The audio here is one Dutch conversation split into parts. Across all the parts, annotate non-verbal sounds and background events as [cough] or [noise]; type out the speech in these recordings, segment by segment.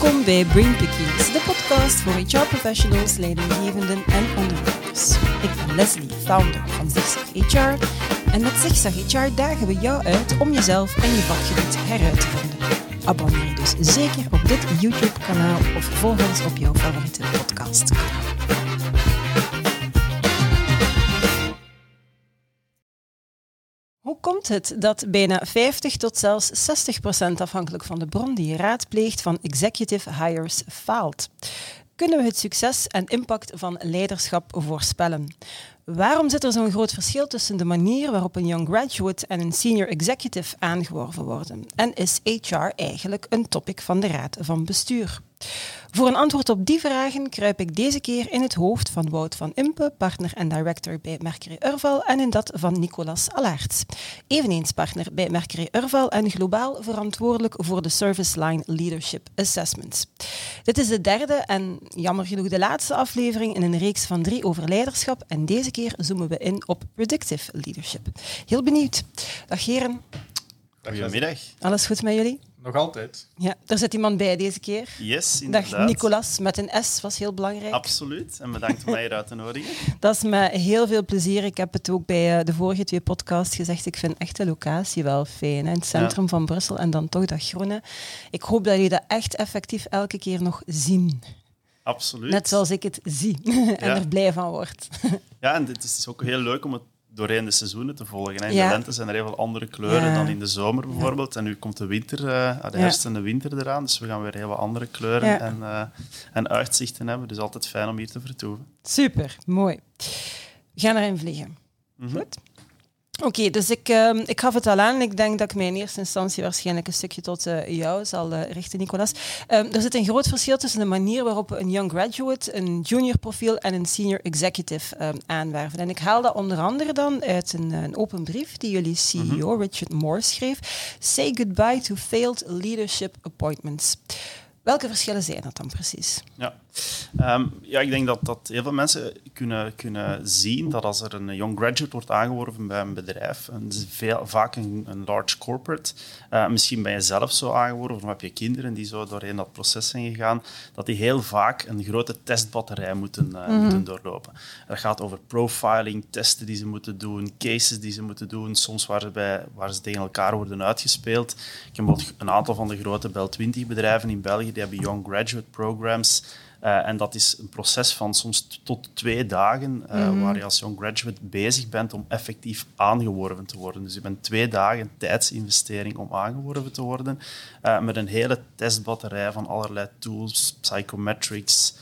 Welkom bij Brain Pickies, de podcast voor HR-professionals, leidinggevenden en ondernemers. Ik ben Leslie, founder van Zigzag HR. En met Zigzag HR dagen we jou uit om jezelf en je vakgebied heruit te vinden. Abonneer je dus zeker op dit YouTube-kanaal of volg ons op jouw favoriete podcast. Hoe komt het dat bijna 50 tot zelfs 60 procent afhankelijk van de bron die je raadpleegt van executive hires faalt? Kunnen we het succes en impact van leiderschap voorspellen? Waarom zit er zo'n groot verschil tussen de manier waarop een young graduate en een senior executive aangeworven worden? En is HR eigenlijk een topic van de raad van bestuur? Voor een antwoord op die vragen kruip ik deze keer in het hoofd van Wout van Impe, partner en director bij Mercury Urval, en in dat van Nicolas Allaerts, eveneens partner bij Mercury Urval en globaal verantwoordelijk voor de Service Line Leadership Assessments. Dit is de derde en jammer genoeg de laatste aflevering in een reeks van drie over leiderschap en deze keer zoomen we in op predictive leadership. Heel benieuwd. Dag heren. Goedemiddag. Alles goed met jullie? Nog altijd. Ja, er zit iemand bij deze keer. Yes, inderdaad. Dag Nicolas, met een S was heel belangrijk. Absoluut, en bedankt om mij hier uit te nodigen. [laughs] Dat is met heel veel plezier. Ik heb het ook bij eh, de vorige twee podcasts gezegd. Ik vind echt de locatie wel fijn. Hè? In het centrum Ja. van Brussel en dan toch dat groene. Ik hoop dat jullie dat echt effectief elke keer nog zien. Absoluut. Net zoals ik het zie [laughs] en Ja. er blij van word. Ja, en het is ook heel leuk om het doorheen de seizoenen te volgen. Hè. In de lente zijn er heel veel andere kleuren dan in de zomer bijvoorbeeld. En nu komt de winter, eh, de Ja. herfst en de winter eraan. Dus we gaan weer heel wat andere kleuren en, eh, en uitzichten hebben. Dus altijd fijn om hier te vertoeven. Super, mooi. We gaan erin vliegen. Mhm. Goed. Oké, dus ik, ehm, ik gaf het al aan. Ik denk dat ik mij in eerste instantie waarschijnlijk een stukje tot eh, jou zal eh, richten, Nicolas. Ehm, er zit een groot verschil tussen de manier waarop we een young graduate, een junior profiel en een senior executive ehm, aanwerven. En ik haal dat onder andere dan uit een, een open brief die jullie CEO Richard Moore schreef. Say goodbye to failed leadership appointments. Welke verschillen zijn dat dan precies? Ja. Ehm, ja, ik denk dat, dat heel veel mensen kunnen, kunnen zien dat als er een young graduate wordt aangeworven bij een bedrijf, en het is veel, vaak een, een large corporate, eh, misschien ben je zelf zo aangeworven of heb je kinderen die zo doorheen dat proces zijn gegaan, dat die heel vaak een grote testbatterij moeten, eh, moeten doorlopen. Dat gaat over profiling, testen die ze moeten doen, cases die ze moeten doen, soms waar ze, bij, waar ze tegen elkaar worden uitgespeeld. Ik heb bijvoorbeeld een aantal van de grote Bel 20 bedrijven in België, die hebben young graduate programs. Eh, en dat is een proces van soms tot twee dagen, eh, waar je als young graduate bezig bent om effectief aangeworven te worden. Dus je bent twee dagen tijdsinvestering om aangeworven te worden, eh, met een hele testbatterij van allerlei tools, psychometrics,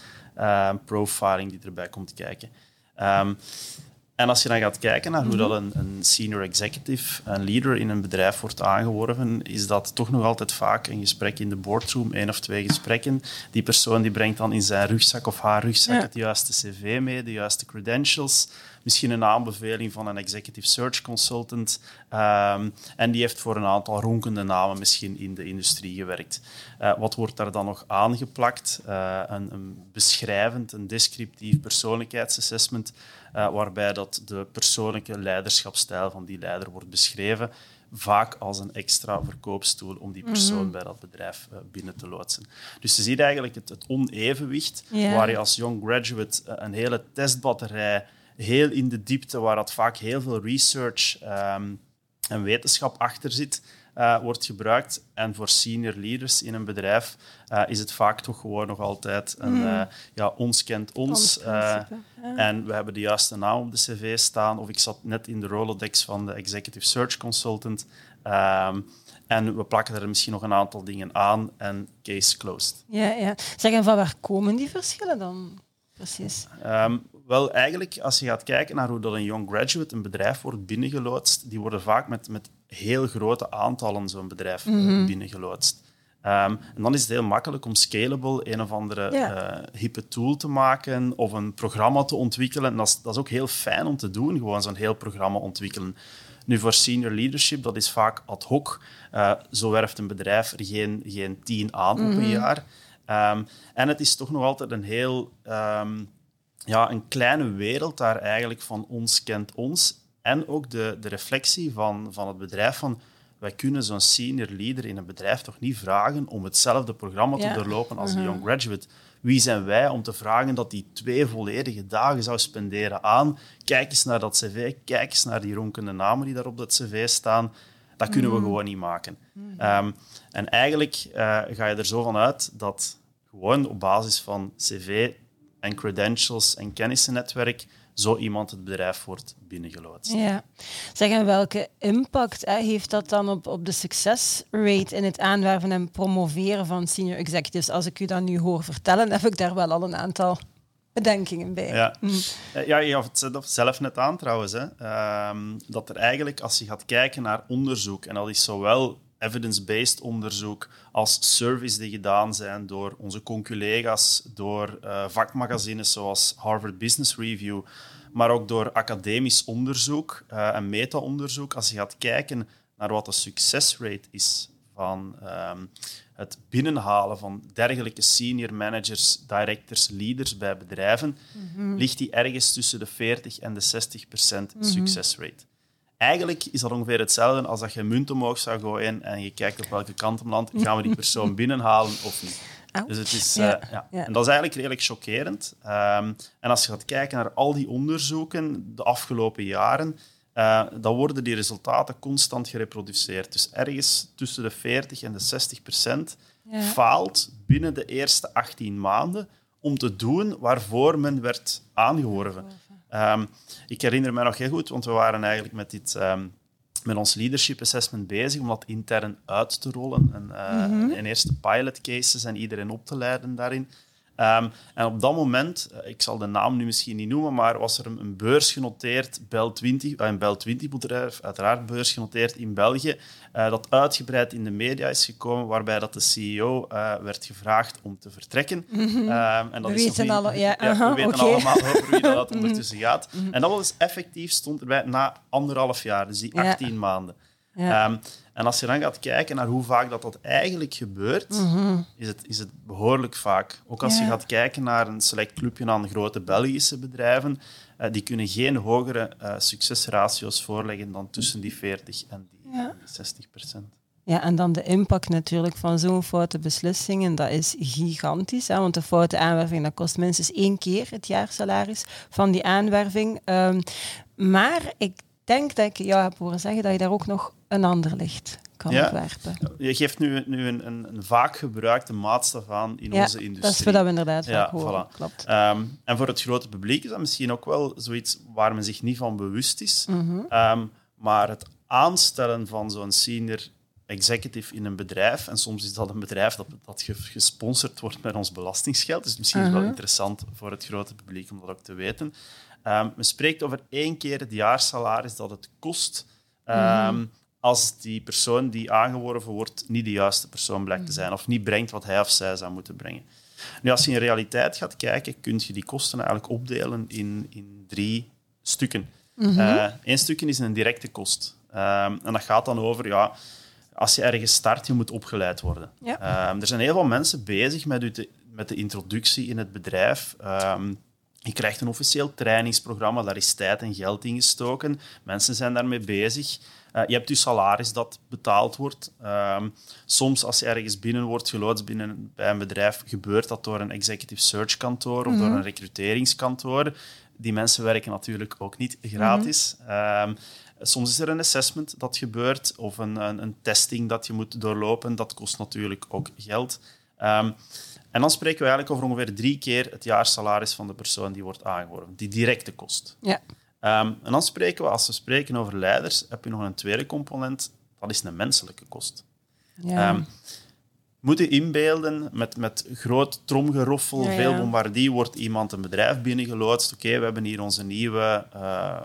profiling die erbij komt kijken. Ehm, en als je dan gaat kijken naar hoe dat een, een senior executive, een leader in een bedrijf wordt aangeworven, is dat toch nog altijd vaak een gesprek in de boardroom, één of twee gesprekken. Die persoon die brengt dan in zijn rugzak of haar rugzak Ja. het juiste cv mee, de juiste credentials, misschien een aanbeveling van een executive search consultant. ehm, en die heeft voor een aantal ronkende namen misschien in de industrie gewerkt. Eh, wat wordt daar dan nog aangeplakt? Eh, een, een beschrijvend, een descriptief persoonlijkheidsassessment, eh, waarbij dat de persoonlijke leiderschapsstijl van die leider wordt beschreven, vaak als een extra verkoopstoel om die persoon bij dat bedrijf binnen te loodsen. Dus je ziet eigenlijk het, het onevenwicht, waar je als young graduate een hele testbatterij, heel in de diepte, waar dat vaak heel veel research ehm, en wetenschap achter zit, eh, wordt gebruikt. En voor senior leaders in een bedrijf eh, is het vaak toch gewoon nog altijd een eh, ja, ons kent ons. Ons principe, ja. en we hebben de juiste naam op de cv staan. Of ik zat net in de Rolodex van de Executive Search Consultant. Ehm, en we plakken er misschien nog een aantal dingen aan en case closed. Ja, ja. Zeg, en van waar komen die verschillen dan precies? Ehm, wel, eigenlijk, als je gaat kijken naar hoe dat een young graduate een bedrijf wordt binnengeloodst, die worden vaak met, met heel grote aantallen zo'n bedrijf eh, binnengeloodst. Ehm, en dan is het heel makkelijk om scalable een of andere Ja. eh, hippe tool te maken of een programma te ontwikkelen. En dat is, dat is ook heel fijn om te doen, gewoon zo'n heel programma ontwikkelen. Nu, voor senior leadership, dat is vaak ad hoc. Eh, zo werft een bedrijf er geen, geen tien aan op een jaar. Ehm, en het is toch nog altijd een heel... ehm, ja, een kleine wereld daar eigenlijk van ons kent ons. En ook de, de reflectie van, van het bedrijf van wij kunnen zo'n senior leader in een bedrijf toch niet vragen om hetzelfde programma Ja. te doorlopen als een Mhm. young graduate. Wie zijn wij om te vragen dat die twee volledige dagen zou spenderen aan kijk eens naar dat cv, kijk eens naar die ronkende namen die daar op dat cv staan. Dat kunnen we gewoon niet maken. Ehm, en eigenlijk eh, ga je er zo van uit dat gewoon op basis van cv en credentials en kennissennetwerk zo iemand het bedrijf wordt binnengeloodst. Ja. Zeg, en welke impact hè, heeft dat dan op, op de succesrate in het aanwerven en promoveren van senior executives? Als ik u dat nu hoor vertellen, heb ik daar wel al een aantal bedenkingen bij. Ja, Mm. Eh, ja je gaf het zelf- zelf net aan trouwens. Hè. Ehm, dat er eigenlijk, als je gaat kijken naar onderzoek, en dat is zowel evidence-based onderzoek als surveys die gedaan zijn door onze conculega's, door eh, vakmagazines zoals Harvard Business Review, maar ook door academisch onderzoek eh, en meta-onderzoek. Als je gaat kijken naar wat de succesrate is van ehm, het binnenhalen van dergelijke senior managers, directors, leaders bij bedrijven, ligt die ergens tussen de 40 en de 60 procent succesrate. Eigenlijk is dat ongeveer hetzelfde als dat je een munt omhoog zou gooien en je kijkt op welke kant hem landt, gaan we die persoon [laughs] binnenhalen of niet. Dus het is, Ja, eh, ja. En dat is eigenlijk redelijk chockerend. Ehm, en als je gaat kijken naar al die onderzoeken de afgelopen jaren, eh, dan worden die resultaten constant gereproduceerd. Dus ergens tussen de 40 en de 60 procent Ja. faalt binnen de eerste 18 maanden om te doen waarvoor men werd aangeworven. Ehm, ik herinner me nog heel goed, want we waren eigenlijk met dit... ehm, met ons leadership assessment bezig om dat intern uit te rollen en, eh, en eerst de pilot cases en iedereen op te leiden daarin. Ehm, en op dat moment, eh, ik zal de naam nu misschien niet noemen, maar was er een, een beursgenoteerd Bel 20, eh, een Bel 20 bedrijf, uiteraard beursgenoteerd in België, eh, dat uitgebreid in de media is gekomen, waarbij dat de CEO werd gevraagd om te vertrekken. Ehm, en dat We is weten alle- ja, we weten allemaal over wie dat [laughs] ondertussen gaat. En dat was effectief, stond erbij na anderhalf jaar, dus die Ja. 18 maanden. Ja. En als je dan gaat kijken naar hoe vaak dat, dat eigenlijk gebeurt, is, het, is het behoorlijk vaak. Ook als je gaat kijken naar een select clubje aan grote Belgische bedrijven, eh, die kunnen geen hogere eh, succesratio's voorleggen dan tussen die 40 en die, Ja. en die 60 procent. Ja, en dan de impact natuurlijk van zo'n foute beslissingen, dat is gigantisch. Hè? Want de foute aanwerving, dat kost minstens één keer het jaarsalaris van die aanwerving. Ehm, maar ik denk dat ik jou heb horen zeggen dat je daar ook nog een ander licht kan Ja. op werpen. Je geeft nu, nu een, een, een vaak gebruikte maatstaf aan in Ja, onze industrie. dat is wat we inderdaad Ja, vaak horen. voilà. Klopt. Ehm, en voor het grote publiek is dat misschien ook wel zoiets waar men zich niet van bewust is. Mhm. Ehm, maar het aanstellen van zo'n senior executive in een bedrijf, en soms is dat een bedrijf dat, dat ge- gesponsord wordt met ons belastingsgeld, dus misschien is het wel Mhm. interessant voor het grote publiek om dat ook te weten. Ehm men spreekt over één keer het jaarsalaris dat het kost ehm, als die persoon die aangeworven wordt niet de juiste persoon blijkt te zijn of niet brengt wat hij of zij zou moeten brengen. Nu, als je in realiteit gaat kijken, kun je die kosten eigenlijk opdelen in, in drie stukken. Eén stukje is een directe kost. Ehm, en dat gaat dan over, ja, als je ergens start, je moet opgeleid worden. Ja. Ehm, er zijn heel veel mensen bezig met, u te- met de introductie in het bedrijf. Ehm, je krijgt een officieel trainingsprogramma, daar is tijd en geld in gestoken. Mensen zijn daarmee bezig. Eh, je hebt je salaris dat betaald wordt. Ehm, soms als je ergens binnen wordt geloodst binnen, bij een bedrijf, gebeurt dat door een executive search kantoor of door een recruteringskantoor. Die mensen werken natuurlijk ook niet gratis. Ehm, soms is er een assessment dat gebeurt of een, een, een testing dat je moet doorlopen. Dat kost natuurlijk ook geld. Ehm, en dan spreken we eigenlijk over ongeveer drie keer het jaarsalaris van de persoon die wordt aangeworven. Die directe kost. Ja. Ehm, en dan spreken we, als we spreken over leiders, heb je nog een tweede component. Dat is een menselijke kost. Ja. Ehm, moeten inbeelden met, met groot tromgeroffel, Ja, ja. veel bombardie, wordt iemand een bedrijf binnengeloodst. Oké, we hebben hier onze nieuwe eh,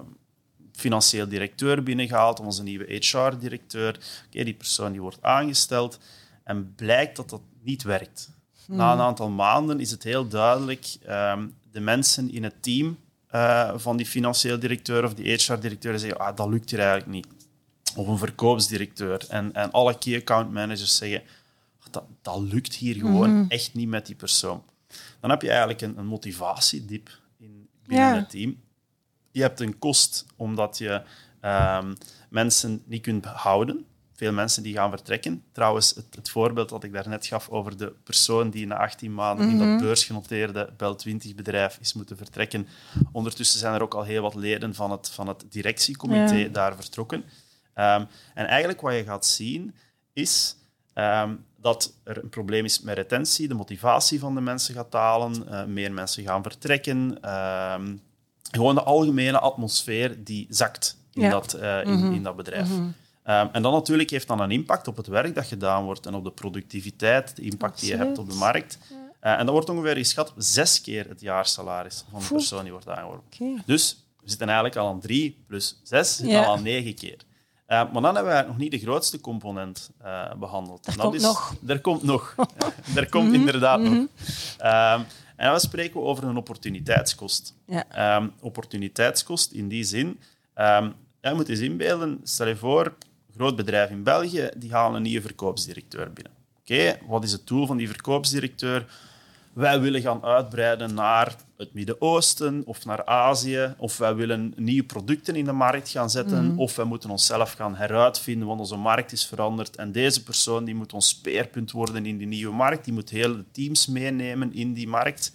financieel directeur binnengehaald, onze nieuwe HR-directeur. Oké, die persoon die wordt aangesteld. En blijkt dat dat niet werkt. Na een aantal maanden is het heel duidelijk, ehm, de mensen in het team eh, van die financieel directeur of die HR-directeur zeggen, ah, dat lukt hier eigenlijk niet. Of een verkoopsdirecteur. En, en alle key account managers zeggen, dat, dat lukt hier gewoon echt niet met die persoon. Dan heb je eigenlijk een, een motivatiediep in, binnen Ja. het team. Je hebt een kost omdat je ehm, mensen niet kunt houden, veel mensen die gaan vertrekken. Trouwens, het, het voorbeeld dat ik daarnet gaf over de persoon die na 18 maanden in dat beursgenoteerde Bel 20 bedrijf is moeten vertrekken. Ondertussen zijn er ook al heel wat leden van het, van het directiecomité Ja. daar vertrokken. Ehm, en eigenlijk wat je gaat zien is ehm, dat er een probleem is met retentie, de motivatie van de mensen gaat dalen, eh, meer mensen gaan vertrekken. ehm, gewoon de algemene atmosfeer die zakt in, Ja. dat, eh, in, in dat bedrijf. Ehm, en dan natuurlijk heeft dat een impact op het werk dat gedaan wordt en op de productiviteit, de impact die je hebt op de markt. Eh, en dat wordt ongeveer geschat op zes keer het jaarsalaris van de persoon die wordt aangeworven. Dus we zitten eigenlijk al aan drie plus zes, zitten Ja. al aan negen keer. Eh, maar dan hebben we nog niet de grootste component eh, behandeld. Er komt is, nog. Er komt nog. [laughs] er komt inderdaad nog. Ehm, en dan spreken we over een opportuniteitskost. Ja. Ehm, opportuniteitskost in die zin. ehm ja, je moet eens inbeelden, stel je voor, groot bedrijf in België, die halen een nieuwe verkoopsdirecteur binnen. Oké, wat is het doel van die verkoopsdirecteur? Wij willen gaan uitbreiden naar het Midden-Oosten of naar Azië, of wij willen nieuwe producten in de markt gaan zetten, of wij moeten onszelf gaan heruitvinden, want onze markt is veranderd. En deze persoon die moet ons speerpunt worden in die nieuwe markt, die moet heel de teams meenemen in die markt.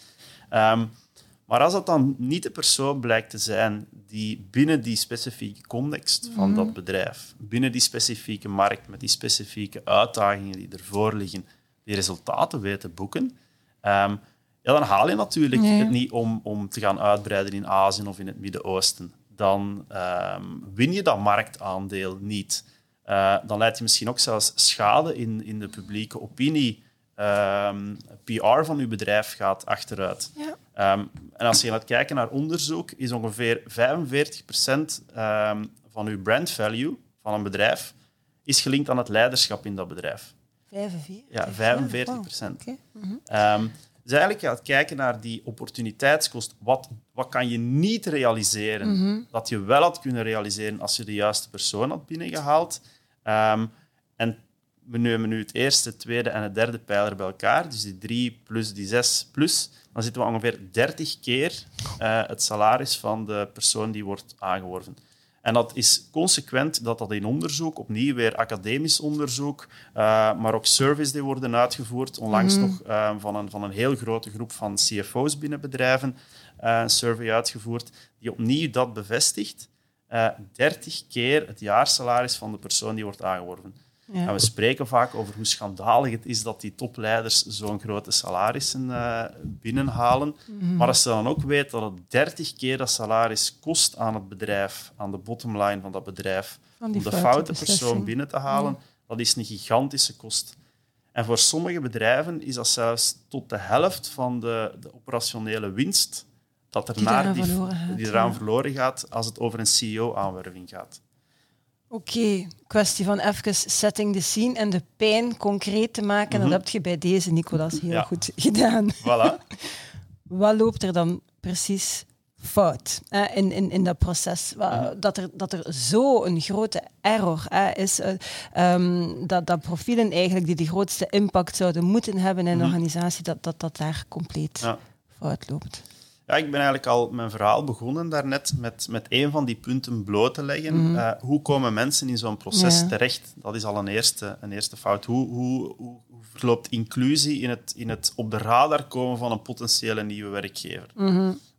Ehm, maar als dat dan niet de persoon blijkt te zijn die binnen die specifieke context van dat bedrijf, binnen die specifieke markt, met die specifieke uitdagingen die ervoor liggen, die resultaten weet te boeken, ehm, ja, dan haal je natuurlijk Nee. het niet om, om te gaan uitbreiden in Azië of in het Midden-Oosten. Dan ehm, win je dat marktaandeel niet. Eh, dan leid je misschien ook zelfs schade in, in de publieke opinie. Ehm, PR van je bedrijf gaat achteruit. Ja. Ehm, en als je gaat kijken naar onderzoek, is ongeveer 45% ehm, van uw brand value van een bedrijf is gelinkt aan het leiderschap in dat bedrijf. 45? Ja, 45 Wow, procent. oké. Mhm. Ehm, dus eigenlijk gaat kijken naar die opportuniteitskost. Wat, wat kan je niet realiseren Mhm. dat je wel had kunnen realiseren als je de juiste persoon had binnengehaald? En we nemen nu het eerste, het tweede en het derde pijler bij elkaar, dus die drie plus die zes plus, dan zitten we ongeveer 30 keer eh, het salaris van de persoon die wordt aangeworven. En dat is consequent dat dat in onderzoek, opnieuw weer academisch onderzoek, eh, maar ook surveys die worden uitgevoerd. Onlangs nog eh, van, een, van een heel grote groep van CFO's binnen bedrijven een survey uitgevoerd, die opnieuw dat bevestigt. Eh 30 keer het jaarsalaris van de persoon die wordt aangeworven. Ja. En we spreken vaak over hoe schandalig het is dat die topleiders zo'n grote salarissen eh, binnenhalen. Maar als ze dan ook weten dat het 30 keer dat salaris kost aan het bedrijf, aan de bottomline van dat bedrijf, Van om de foute persoon binnen te halen, dat is een gigantische kost. En voor sommige bedrijven is dat zelfs tot de helft van de, de operationele winst dat er Die naar die, verloren gaat, die eraan ja. verloren gaat als het over een CEO-aanwerving gaat. Oké, kwestie van even setting the scene en de pijn concreet te maken. Dat heb je bij deze, Nicolas, heel Mhm. Ja. goed gedaan. Voilà. [laughs] Wat loopt er dan precies fout in, in, in dat proces? Wa- Dat er, dat er zo een grote error hè, is, eh, ehm, dat, dat profielen eigenlijk die de grootste impact zouden moeten hebben in een organisatie, dat, dat dat daar compleet Ja. fout loopt. Ja, ik ben eigenlijk al mijn verhaal begonnen daarnet met, met een van die punten bloot te leggen. Eh, hoe komen mensen in zo'n proces Ja. terecht? Dat is al een eerste, een eerste fout. Hoe, hoe, hoe, verloopt inclusie in het, in het op de radar komen van een potentiële nieuwe werkgever?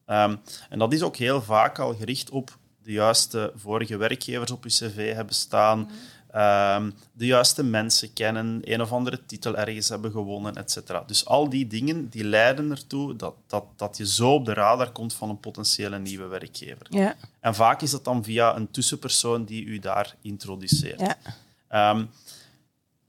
Ehm, en dat is ook heel vaak al gericht op de juiste vorige werkgevers op je cv hebben staan, ehm, de juiste mensen kennen, een of andere titel ergens hebben gewonnen, etc. Dus al die dingen die leiden ertoe dat, dat, dat je zo op de radar komt van een potentiële nieuwe werkgever. Ja, En vaak is dat dan via een tussenpersoon die u daar introduceert. ja. Ehm,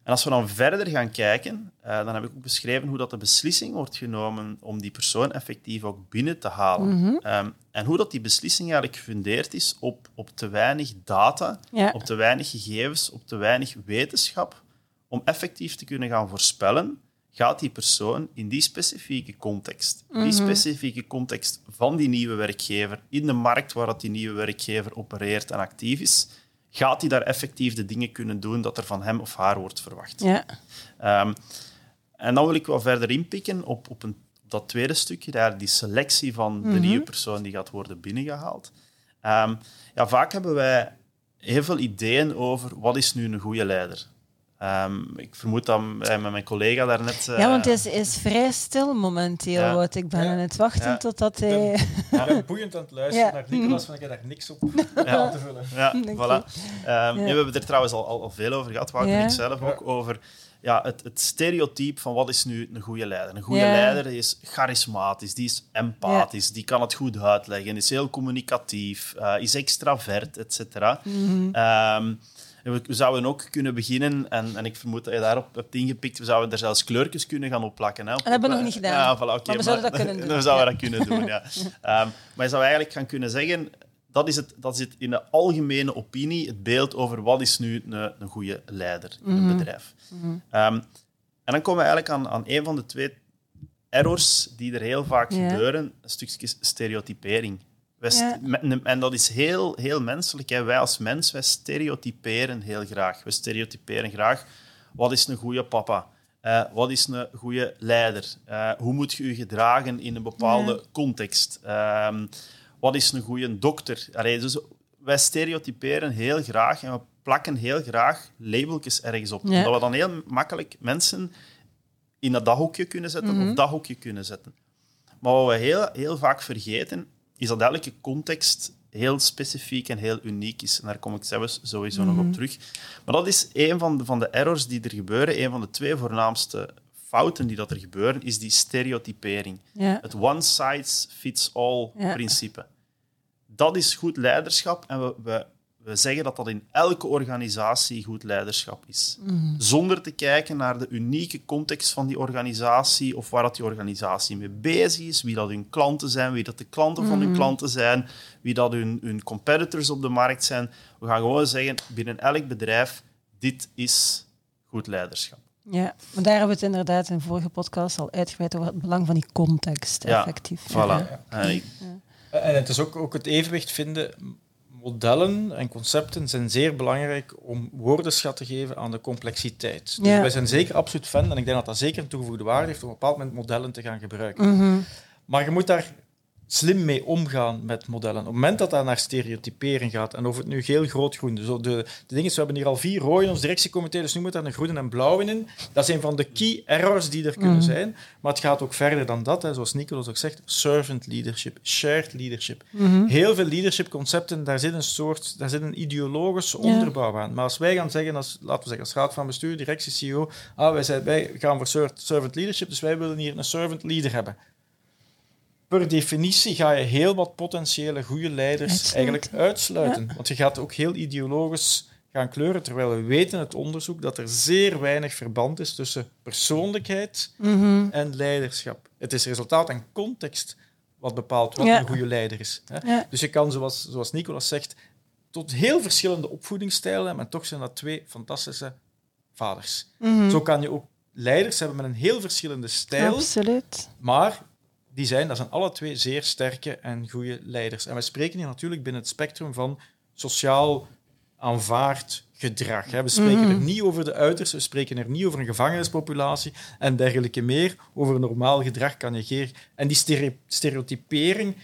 en als we dan verder gaan kijken, eh, dan heb ik ook beschreven hoe dat de beslissing wordt genomen om die persoon effectief ook binnen te halen. Ehm, en hoe dat die beslissing eigenlijk gefundeerd is op, op te weinig data, Ja. op te weinig gegevens, op te weinig wetenschap, om effectief te kunnen gaan voorspellen, gaat die persoon in die specifieke context, die specifieke context van die nieuwe werkgever, in de markt waar dat die nieuwe werkgever opereert en actief is, gaat hij daar effectief de dingen kunnen doen dat er van hem of haar wordt verwacht. ja. Ehm, en dan wil ik wel verder inpikken op, op, een, op dat tweede stukje, daar die selectie van de nieuwe persoon die gaat worden binnengehaald. Ehm, ja, vaak hebben wij heel veel ideeën over wat is nu een goede leider. Um, ik vermoed dat met mijn collega daarnet... Uh, ja, want hij is, is, vrij stil momenteel. Ja. Wat. Ik ben ja. aan het wachten ja. totdat hij... Ik ben, [laughs] ben boeiend aan het luisteren naar Nicolas, want ik heb daar niks op [laughs] aan te vullen. Ja, [laughs] voilà. Um, we hebben er trouwens al, al, al veel over gehad, Wouter en ik zelf ook, over ja, het, het stereotype van wat is nu een goede leider. Een goede leider is charismatisch, die is empathisch, die kan het goed uitleggen, is heel communicatief, uh, is extravert, et cetera. Mm -hmm. We, zouden ook kunnen beginnen, en, en ik vermoed dat je daarop hebt ingepikt, we zouden er zelfs kleurtjes kunnen gaan opplakken. Hè, dat hebben we nog niet gedaan. Ja, voilà, okay, maar we zouden dat kunnen [laughs] doen. We zouden dat kunnen doen, ja. um, [laughs] maar je zou eigenlijk gaan kunnen zeggen, dat is, het, dat is het in de algemene opinie het beeld over wat is nu een, een goede leider in een mhm. bedrijf. Mm en dan komen we eigenlijk aan, aan een van de twee errors die er heel vaak gebeuren, een stukje stereotypering. En dat is heel, heel menselijk. Hè. Wij als mens, wij stereotyperen heel graag. We stereotyperen graag wat is een goede papa? Uh, wat is een goede leider? Uh, hoe moet je je gedragen in een bepaalde context? Uh, wat is een goede dokter? Allee, dus wij stereotyperen heel graag en we plakken heel graag labeltjes ergens op. Ja. Omdat we dan heel makkelijk mensen in dat hoekje kunnen zetten mm -hmm. of dat hoekje kunnen zetten. Maar wat we heel, heel vaak vergeten, is dat elke context heel specifiek en heel uniek is. En daar kom ik zelfs sowieso nog op mhm. terug. Maar dat is een van de, van de errors die er gebeuren. Een van de twee voornaamste fouten die dat er gebeuren, is die stereotypering. Het one size fits all principe. Dat is goed leiderschap en we, we, we, zeggen dat dat in elke organisatie goed leiderschap is. Mhm. Zonder te kijken naar de unieke context van die organisatie of waar dat die organisatie mee bezig is, wie dat hun klanten zijn, wie dat de klanten van hun mhm. klanten zijn, wie dat hun, hun competitors op de markt zijn. We gaan gewoon zeggen, binnen elk bedrijf, dit is goed leiderschap. Ja, maar daar hebben we het inderdaad in de vorige podcast al uitgebreid over het belang van die context, ja, effectief. Voilà. Ja. En het is ook, ook het evenwicht vinden. Modellen en concepten zijn zeer belangrijk om woordenschat te geven aan de complexiteit. Dus wij zijn zeker absoluut fan, en ik denk dat dat zeker een toegevoegde waarde heeft om op een bepaald moment modellen te gaan gebruiken. Mhm. Maar je moet daar slim mee omgaan met modellen. Op het moment dat dat naar stereotypering gaat, en of het nu geel, groot, groen, zo de, de dingen, we hebben hier al vier rode in ons directiecomité, dus nu moet daar een groene en blauw in. Dat is een van de key errors die er kunnen mhm. zijn. Maar het gaat ook verder dan dat, hè. zoals Nicolas ook zegt, servant leadership, shared leadership. Mhm. Heel veel leadership concepten, daar zit een soort, daar zit een ideologische onderbouw aan. Maar als wij gaan zeggen, als, laten we zeggen, als raad van bestuur, directie, CEO, ah, wij, zijn, wij gaan voor servant leadership, dus wij willen hier een servant leader hebben per definitie ga je heel wat potentiële goede leiders eigenlijk uitsluiten. Want je gaat ook heel ideologisch gaan kleuren, terwijl we weten uit onderzoek dat er zeer weinig verband is tussen persoonlijkheid mhm. en leiderschap. Het is resultaat en context wat bepaalt wat een goede leider is. Hè? Dus je kan, zoals, zoals Nicolas zegt, tot heel verschillende opvoedingsstijlen hebben, maar toch zijn dat twee fantastische vaders. Mhm. Zo kan je ook leiders hebben met een heel verschillende stijl. Absoluut. Maar die zijn, dat zijn alle twee zeer sterke en goede leiders. En we spreken hier natuurlijk binnen het spectrum van sociaal aanvaard gedrag. We spreken er mhm. niet over de uitersten, we spreken er niet over een gevangenispopulatie en dergelijke meer. Over normaal gedrag kan je geen... En die stereotypering,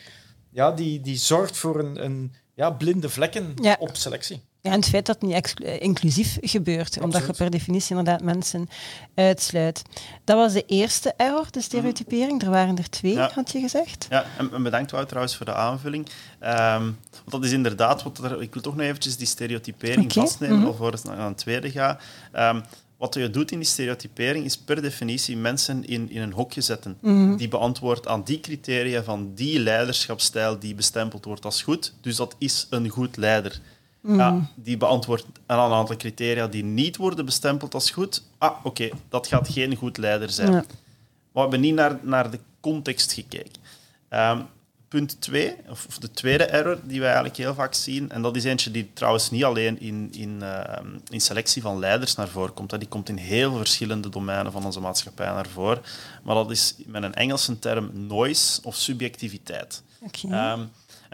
ja, die, die zorgt voor een, een ja, blinde vlekken op selectie. Ja, en het feit dat het niet eh, inclusief gebeurt, omdat je per definitie inderdaad mensen uitsluit. Dat was de eerste error, de stereotypering. Er waren er twee, had je gezegd. Ja, en bedankt Wout trouwens voor de aanvulling. Um, want dat is inderdaad, wat er, ik wil toch nog eventjes die stereotypering vastnemen, mm -hmm. voor het naar een tweede ga. Um, wat je doet in die stereotypering is per definitie mensen in, in een hokje zetten. Mhm. Die beantwoordt aan die criteria van die leiderschapsstijl die bestempeld wordt als goed. Dus dat is een goed leider. Ja, die beantwoordt aan een aantal criteria die niet worden bestempeld als goed. Ah, oké, dat gaat geen goed leider zijn. Maar we hebben niet naar, naar de context gekeken. Ehm, punt 2, of, of, de tweede error die wij eigenlijk heel vaak zien, en dat is eentje die trouwens niet alleen in, in, ehm, in selectie van leiders naar voren komt, hè. die komt in heel verschillende domeinen van onze maatschappij naar voren, maar dat is met een Engelse term noise of subjectiviteit. Okay. Ehm,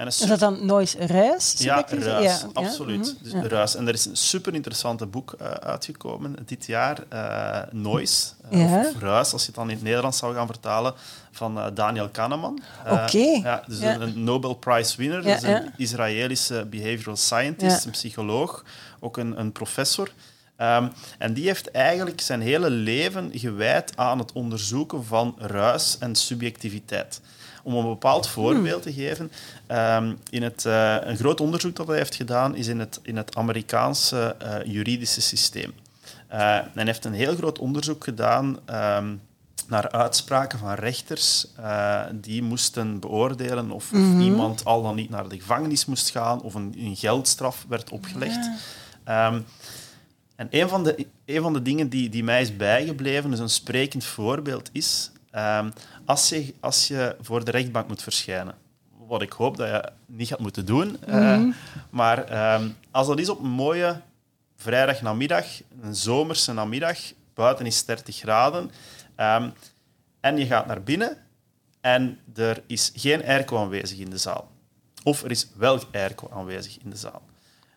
En Is dat dan noise ruis? ja, ruis, Ja, absoluut. Mhm. Dus Ja. ruis. En er is een super interessante boek eh, uitgekomen dit jaar, eh, Noise, eh, of, Ruis, als je het dan in het Nederlands zou gaan vertalen, van Daniel Kahneman. Oké. Ja, dus een, Nobel Prize winner, dus een ja. Israëlische behavioral scientist, een psycholoog, ook een, een professor. Ehm, en die heeft eigenlijk zijn hele leven gewijd aan het onderzoeken van ruis en subjectiviteit. Om een bepaald voorbeeld te geven, ehm, in het, eh, een groot onderzoek dat hij heeft gedaan is in het, in het Amerikaanse eh, juridische systeem. Eh, en hij heeft een heel groot onderzoek gedaan ehm, naar uitspraken van rechters eh, die moesten beoordelen of, of iemand al dan niet naar de gevangenis moest gaan of een, een geldstraf werd opgelegd. Ehm, en een van de, een van de dingen die, die mij is bijgebleven, dus een sprekend voorbeeld, is als, je, als je voor de rechtbank moet verschijnen. Wat ik hoop dat je niet gaat moeten doen. eh, maar ehm, als dat is op een mooie vrijdagnamiddag, een zomerse namiddag, buiten is 30 graden, ehm, en je gaat naar binnen en er is geen airco aanwezig in de zaal. Of er is wel airco aanwezig in de zaal.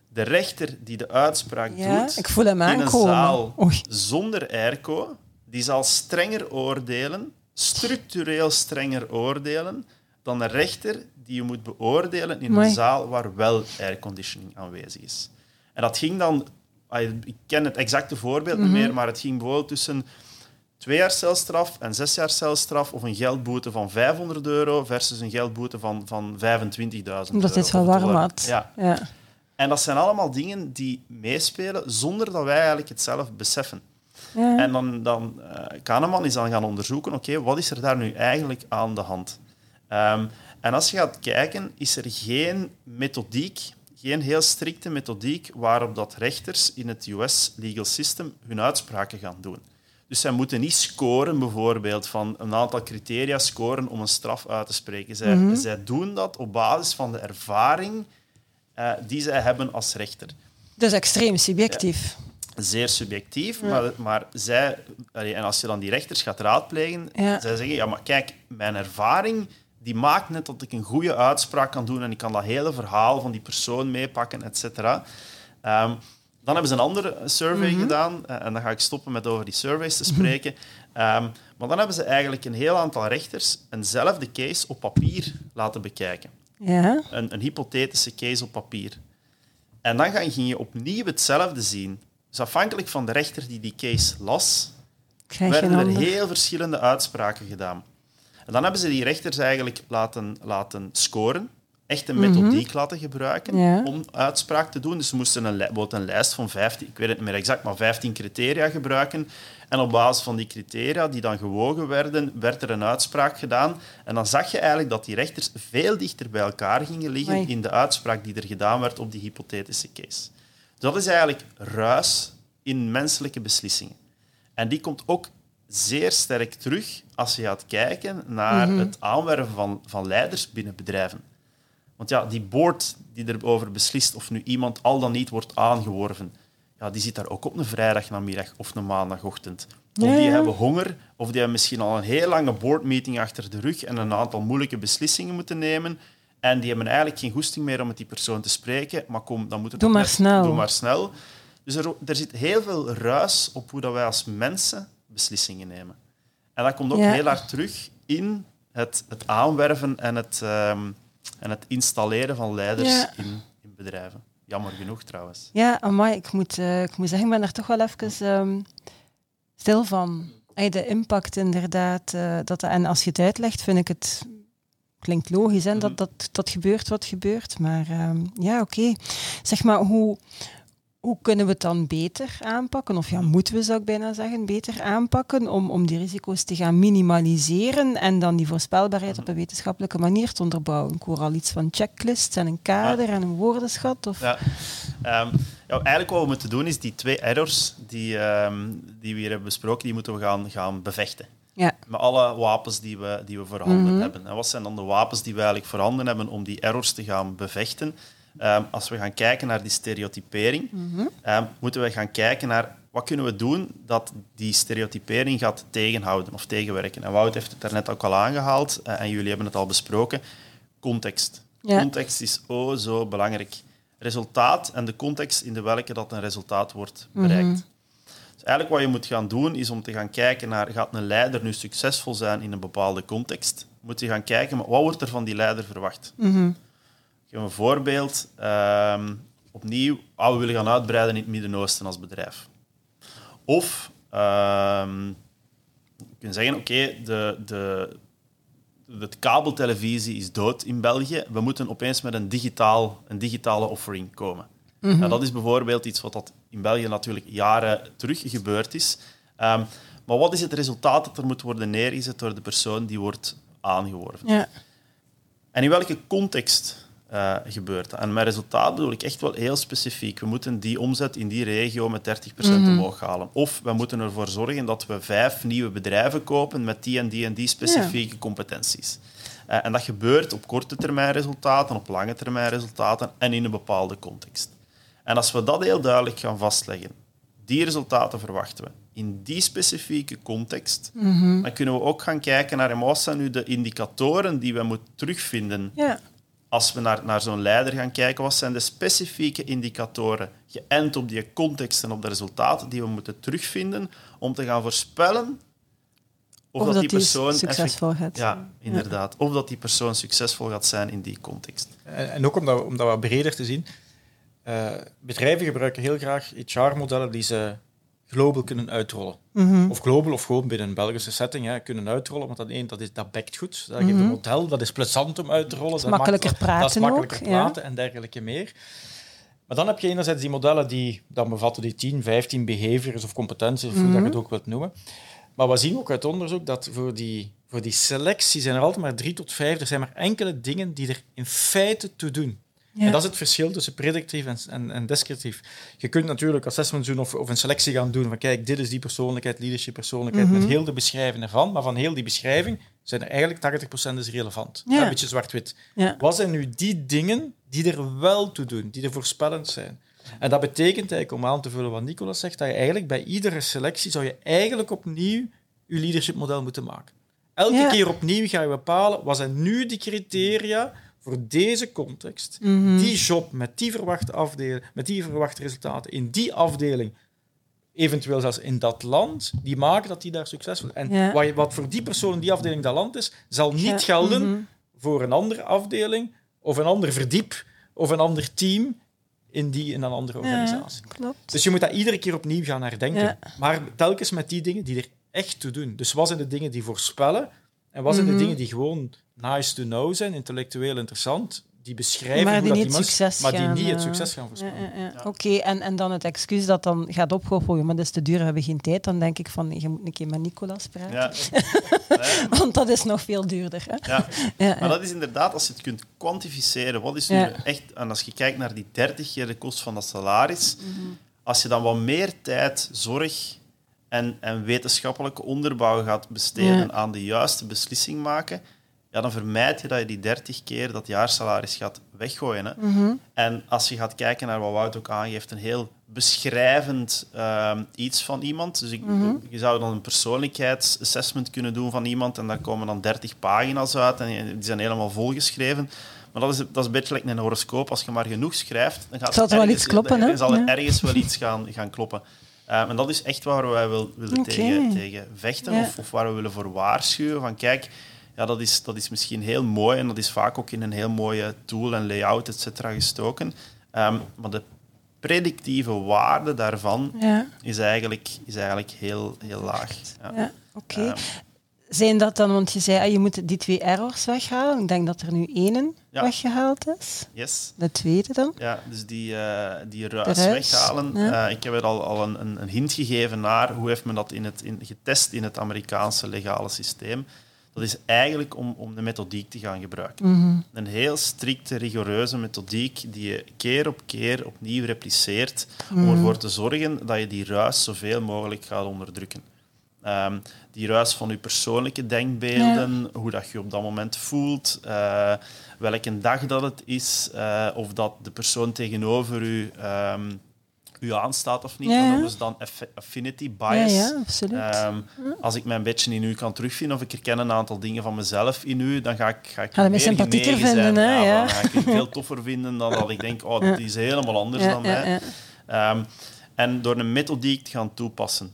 De rechter die de uitspraak Ja, doet ik voel hem in een zaal Oei. zonder airco, die zal strenger oordelen, structureel strenger oordelen, dan een rechter die je moet beoordelen in een zaal waar wel airconditioning aanwezig is. En dat ging dan, ik ken het exacte voorbeeld Mhm. niet meer, maar het ging bijvoorbeeld tussen twee jaar celstraf en zes jaar celstraf of een geldboete van 500 euro versus een geldboete van, van 25.000 euro. Omdat dit wel warm dollar. had. Ja. Ja. En dat zijn allemaal dingen die meespelen zonder dat wij eigenlijk het zelf beseffen. Ja. En dan, dan eh, Kahneman is dan gaan onderzoeken, oké, wat is er daar nu eigenlijk aan de hand? Ehm, en als je gaat kijken, is er geen methodiek, geen heel strikte methodiek waarop dat rechters in het US legal system hun uitspraken gaan doen. Dus zij moeten niet scoren, bijvoorbeeld, van een aantal criteria scoren om een straf uit te spreken. Zij, zij doen dat op basis van de ervaring eh, die zij hebben als rechter Dus extreem subjectief. Zeer subjectief, maar, maar zij, en als je dan die rechters gaat raadplegen, Ja. zij zeggen, ja, maar kijk, mijn ervaring die maakt net dat ik een goede uitspraak kan doen en ik kan dat hele verhaal van die persoon meepakken, et cetera. Ehm, dan hebben ze een andere survey gedaan, eh, en dan ga ik stoppen met over die surveys te spreken. Ehm, maar dan hebben ze eigenlijk een heel aantal rechters eenzelfde case op papier laten bekijken Ja. een, een hypothetische case op papier. En dan ging je opnieuw hetzelfde zien. Dus afhankelijk van de rechter die die case las, werden er heel verschillende uitspraken gedaan. En dan hebben ze die rechters eigenlijk laten, laten scoren, echt een methodiek laten gebruiken Mhm. Ja. om uitspraak te doen. Dus ze moesten een, bijvoorbeeld een lijst van 15, ik weet het niet meer exact, maar 15 criteria gebruiken. En op basis van die criteria, die dan gewogen werden, werd er een uitspraak gedaan. En dan zag je eigenlijk dat die rechters veel dichter bij elkaar gingen liggen in de uitspraak die er gedaan werd op die hypothetische case. Dat is eigenlijk ruis in menselijke beslissingen. En die komt ook zeer sterk terug als je gaat kijken naar het aanwerven van, van leiders binnen bedrijven. Want ja, die board die erover beslist of nu iemand al dan niet wordt aangeworven, ja, die zit daar ook op een vrijdagnamiddag of een maandagochtend. Of Ja, die ja. hebben honger, of die hebben misschien al een heel lange boardmeeting achter de rug en een aantal moeilijke beslissingen moeten nemen. En die hebben eigenlijk geen goesting meer om met die persoon te spreken. Maar kom, dan moet het Doe maar net- snel. Doe maar snel. Dus er, er zit heel veel ruis op hoe dat wij als mensen beslissingen nemen. En dat komt ook Ja. heel hard terug in het, het aanwerven en het, ehm, en het installeren van leiders Ja. in, in bedrijven. Jammer genoeg trouwens. Ja, amai, ik moet, eh, ik moet zeggen, ik ben er toch wel even ehm, stil van. De impact inderdaad. eh, dat, en als je het uitlegt, vind ik het... Klinkt logisch, hè, Mhm. dat, dat, dat gebeurt wat gebeurt. Maar ehm, ja, oké. Zeg maar, hoe, hoe kunnen we het dan beter aanpakken? Of ja, moeten we, zou ik bijna zeggen, beter aanpakken om, om die risico's te gaan minimaliseren en dan die voorspelbaarheid op een wetenschappelijke manier te onderbouwen? Ik hoor al iets van checklists en een kader en een woordenschat. Of... Ja. Ehm, ja, eigenlijk wat we moeten doen is die twee errors die, ehm, die we hier hebben besproken, die moeten we gaan, gaan bevechten. Ja. Met alle wapens die we, die we voorhanden Mhm. hebben. En wat zijn dan de wapens die we eigenlijk voorhanden hebben om die errors te gaan bevechten? Ehm, als we gaan kijken naar die stereotypering, Mhm. ehm, moeten we gaan kijken naar wat kunnen we doen dat die stereotypering gaat tegenhouden of tegenwerken. En Wout heeft het daarnet ook al aangehaald eh, en jullie hebben het al besproken. Context. Ja. Context is oh zo belangrijk. Resultaat en de context in de welke dat een resultaat wordt bereikt. Mhm. Dus eigenlijk wat je moet gaan doen, is om te gaan kijken naar, gaat een leider nu succesvol zijn in een bepaalde context? Moet je gaan kijken, maar wat wordt er van die leider verwacht? Ik geef een voorbeeld. Ehm, opnieuw, ah, we willen gaan uitbreiden in het Midden-Oosten als bedrijf. Of ehm, je kunt zeggen, oké, de, de, de kabeltelevisie is dood in België. We moeten opeens met een, digitaal, een digitale offering komen. Ja, dat is bijvoorbeeld iets wat dat in België natuurlijk jaren terug gebeurd is. Ehm, maar wat is het resultaat dat er moet worden neergezet door de persoon die wordt aangeworven? Ja. En in welke context eh, gebeurt dat? En met resultaat bedoel ik echt wel heel specifiek. We moeten die omzet in die regio met 30% omhoog halen. Of we moeten ervoor zorgen dat we vijf nieuwe bedrijven kopen met die en die en die specifieke competenties. Eh, en dat gebeurt op korte termijn resultaten, op lange termijn resultaten en in een bepaalde context. En als we dat heel duidelijk gaan vastleggen, die resultaten verwachten we in die specifieke context, dan kunnen we ook gaan kijken naar wat zijn nu de indicatoren die we moeten terugvinden Ja. als we naar, naar zo'n leider gaan kijken, wat zijn de specifieke indicatoren, geënt op die context en op de resultaten die we moeten terugvinden, om te gaan voorspellen of, Of dat, dat die persoon succesvol effect- gaat Ja, inderdaad. Of dat die persoon succesvol gaat zijn in die context. En, en ook om dat, om dat wat breder te zien. Eh, bedrijven gebruiken heel graag HR-modellen die ze global kunnen uitrollen. Mhm. Of global of gewoon binnen een Belgische setting hè, kunnen uitrollen. Want dat, één, dat, is, dat bekt goed. Dat Mhm. geeft een model, dat is plezant om uit te rollen. dat makkelijker maakt- Dat is praten makkelijker ook, ja. praten en dergelijke meer. Maar dan heb je enerzijds die modellen die dan bevatten die 10, 15 behaviors of competenties, of hoe dat je Mhm. het ook wilt noemen. Maar we zien ook uit onderzoek dat voor die, voor die selectie zijn er altijd maar drie tot vijf. Er zijn maar enkele dingen die er in feite toe doen. Ja. En dat is het verschil tussen predictief en, en, en descriptief. Je kunt natuurlijk assessments doen of, of een selectie gaan doen van kijk, dit is die persoonlijkheid, leadership persoonlijkheid, Mhm. met heel de beschrijving ervan. Maar van heel die beschrijving zijn er eigenlijk 80% is relevant. Ja. Een beetje zwart-wit. Wat zijn nu die dingen die er wel toe doen, die er voorspellend zijn? En dat betekent eigenlijk, om aan te vullen wat Nicolas zegt, dat je eigenlijk bij iedere selectie zou je eigenlijk opnieuw je leadership model moeten maken. Elke keer opnieuw ga je bepalen, wat zijn nu die criteria voor deze context, Mhm. die job met die verwachte afdeling, met die verwachte resultaten in die afdeling, eventueel zelfs in dat land, die maken dat die daar succesvol zijn. En Ja. wat, wat voor die persoon in die afdeling dat land is, zal niet Ja. gelden Mhm. voor een andere afdeling of een ander verdiep of een ander team in, die, in een andere organisatie. Ja, klopt. Dus je moet dat iedere keer opnieuw gaan herdenken. Maar telkens met die dingen die er echt toe doen. Dus wat zijn de dingen die voorspellen en wat zijn Mhm. de dingen die gewoon nice to know zijn, intellectueel interessant, die beschrijven Maar hoe die dat niet succes maar die niet het eh, succes gaan voorspellen. ja, ja. Ja. Oké, en, en dan het excuus dat dan gaat opgehogen, maar dat is te duur, we hebben geen tijd. Dan denk ik van, je moet een keer met Nicolas praten. [laughs] Ja. Want dat is nog veel duurder. Hè? ja. Ja, Maar ja. dat is inderdaad, als je het kunt kwantificeren, wat is nu Ja. echt, en als je kijkt naar die 30 keer de kost van dat salaris, als je dan wat meer tijd, zorg en, en wetenschappelijke onderbouw gaat besteden Ja. aan de juiste beslissing maken, ja, dan vermijd je dat je die 30 keer dat jaarsalaris gaat weggooien. Hè. Mhm. En als je gaat kijken naar wat Wout ook aangeeft, een heel beschrijvend ehm, iets van iemand. Dus ik, Mhm. je zou dan een persoonlijkheidsassessment kunnen doen van iemand en daar komen dan 30 pagina's uit en die zijn helemaal volgeschreven. Maar dat is, dat is een beetje like een horoscoop. Als je maar genoeg schrijft, dan gaat Zal er wel iets kloppen, hè? dan zal er Ja. ergens wel iets gaan, gaan kloppen. Ehm, en dat is echt waar wij wil, willen tegen, tegen vechten Ja. of, of waar we willen voor waarschuwen. Van kijk, ja, dat, is, dat is misschien heel mooi en dat is vaak ook in een heel mooie tool en layout et cetera, gestoken. Ehm, maar de predictieve waarde daarvan Ja, is eigenlijk, is eigenlijk heel, heel laag. Ja. ja. oké. Ehm, Zijn dat dan, want je zei, ah, je moet die twee errors weghalen. Ik denk dat er nu één Ja. weggehaald is. yes. De tweede dan? Ja, dus die, eh, die ruis, ruis, weghalen. ja. Eh, ik heb er al, al een, een, een hint gegeven naar hoe heeft men dat in het, in, getest in het Amerikaanse legale systeem. Dat is eigenlijk om, om de methodiek te gaan gebruiken. Mhm. Een heel strikte, rigoureuze methodiek die je keer op keer opnieuw repliceert om ervoor te zorgen dat je die ruis zoveel mogelijk gaat onderdrukken. Ehm, die ruis van je persoonlijke denkbeelden, hoe dat je op dat moment voelt, eh, welke dag dat het is, eh, of dat de persoon tegenover u ehm, u aanstaat of niet. Ja, ja. noemen ze dan affi- affinity bias. ja, absoluut. Ehm, als ik mij een beetje in u kan terugvinden of ik herken een aantal dingen van mezelf in u, dan ga ik, ga ik Ga meer sympathieker vinden, hè, ja. Dan ga ik u [laughs] veel toffer vinden dan dat ik denk, oh, die is helemaal anders dan mij. Ehm, en door een methodiek te gaan toepassen,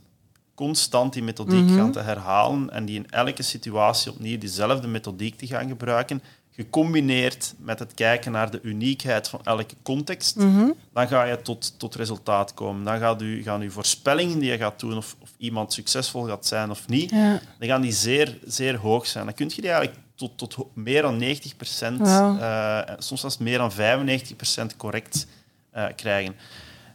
constant die methodiek Mhm. gaan te herhalen en die in elke situatie opnieuw diezelfde methodiek te gaan gebruiken, gecombineerd met het kijken naar de uniekheid van elke context, Mhm. dan ga je tot, tot resultaat komen. Dan gaat u, gaan uw voorspellingen die je gaat doen, of, of iemand succesvol gaat zijn of niet, Ja. dan gaan die zeer, zeer hoog zijn. Dan kun je die eigenlijk tot, tot meer dan 90 procent, Wauw. soms zelfs meer dan 95 procent correct eh, krijgen.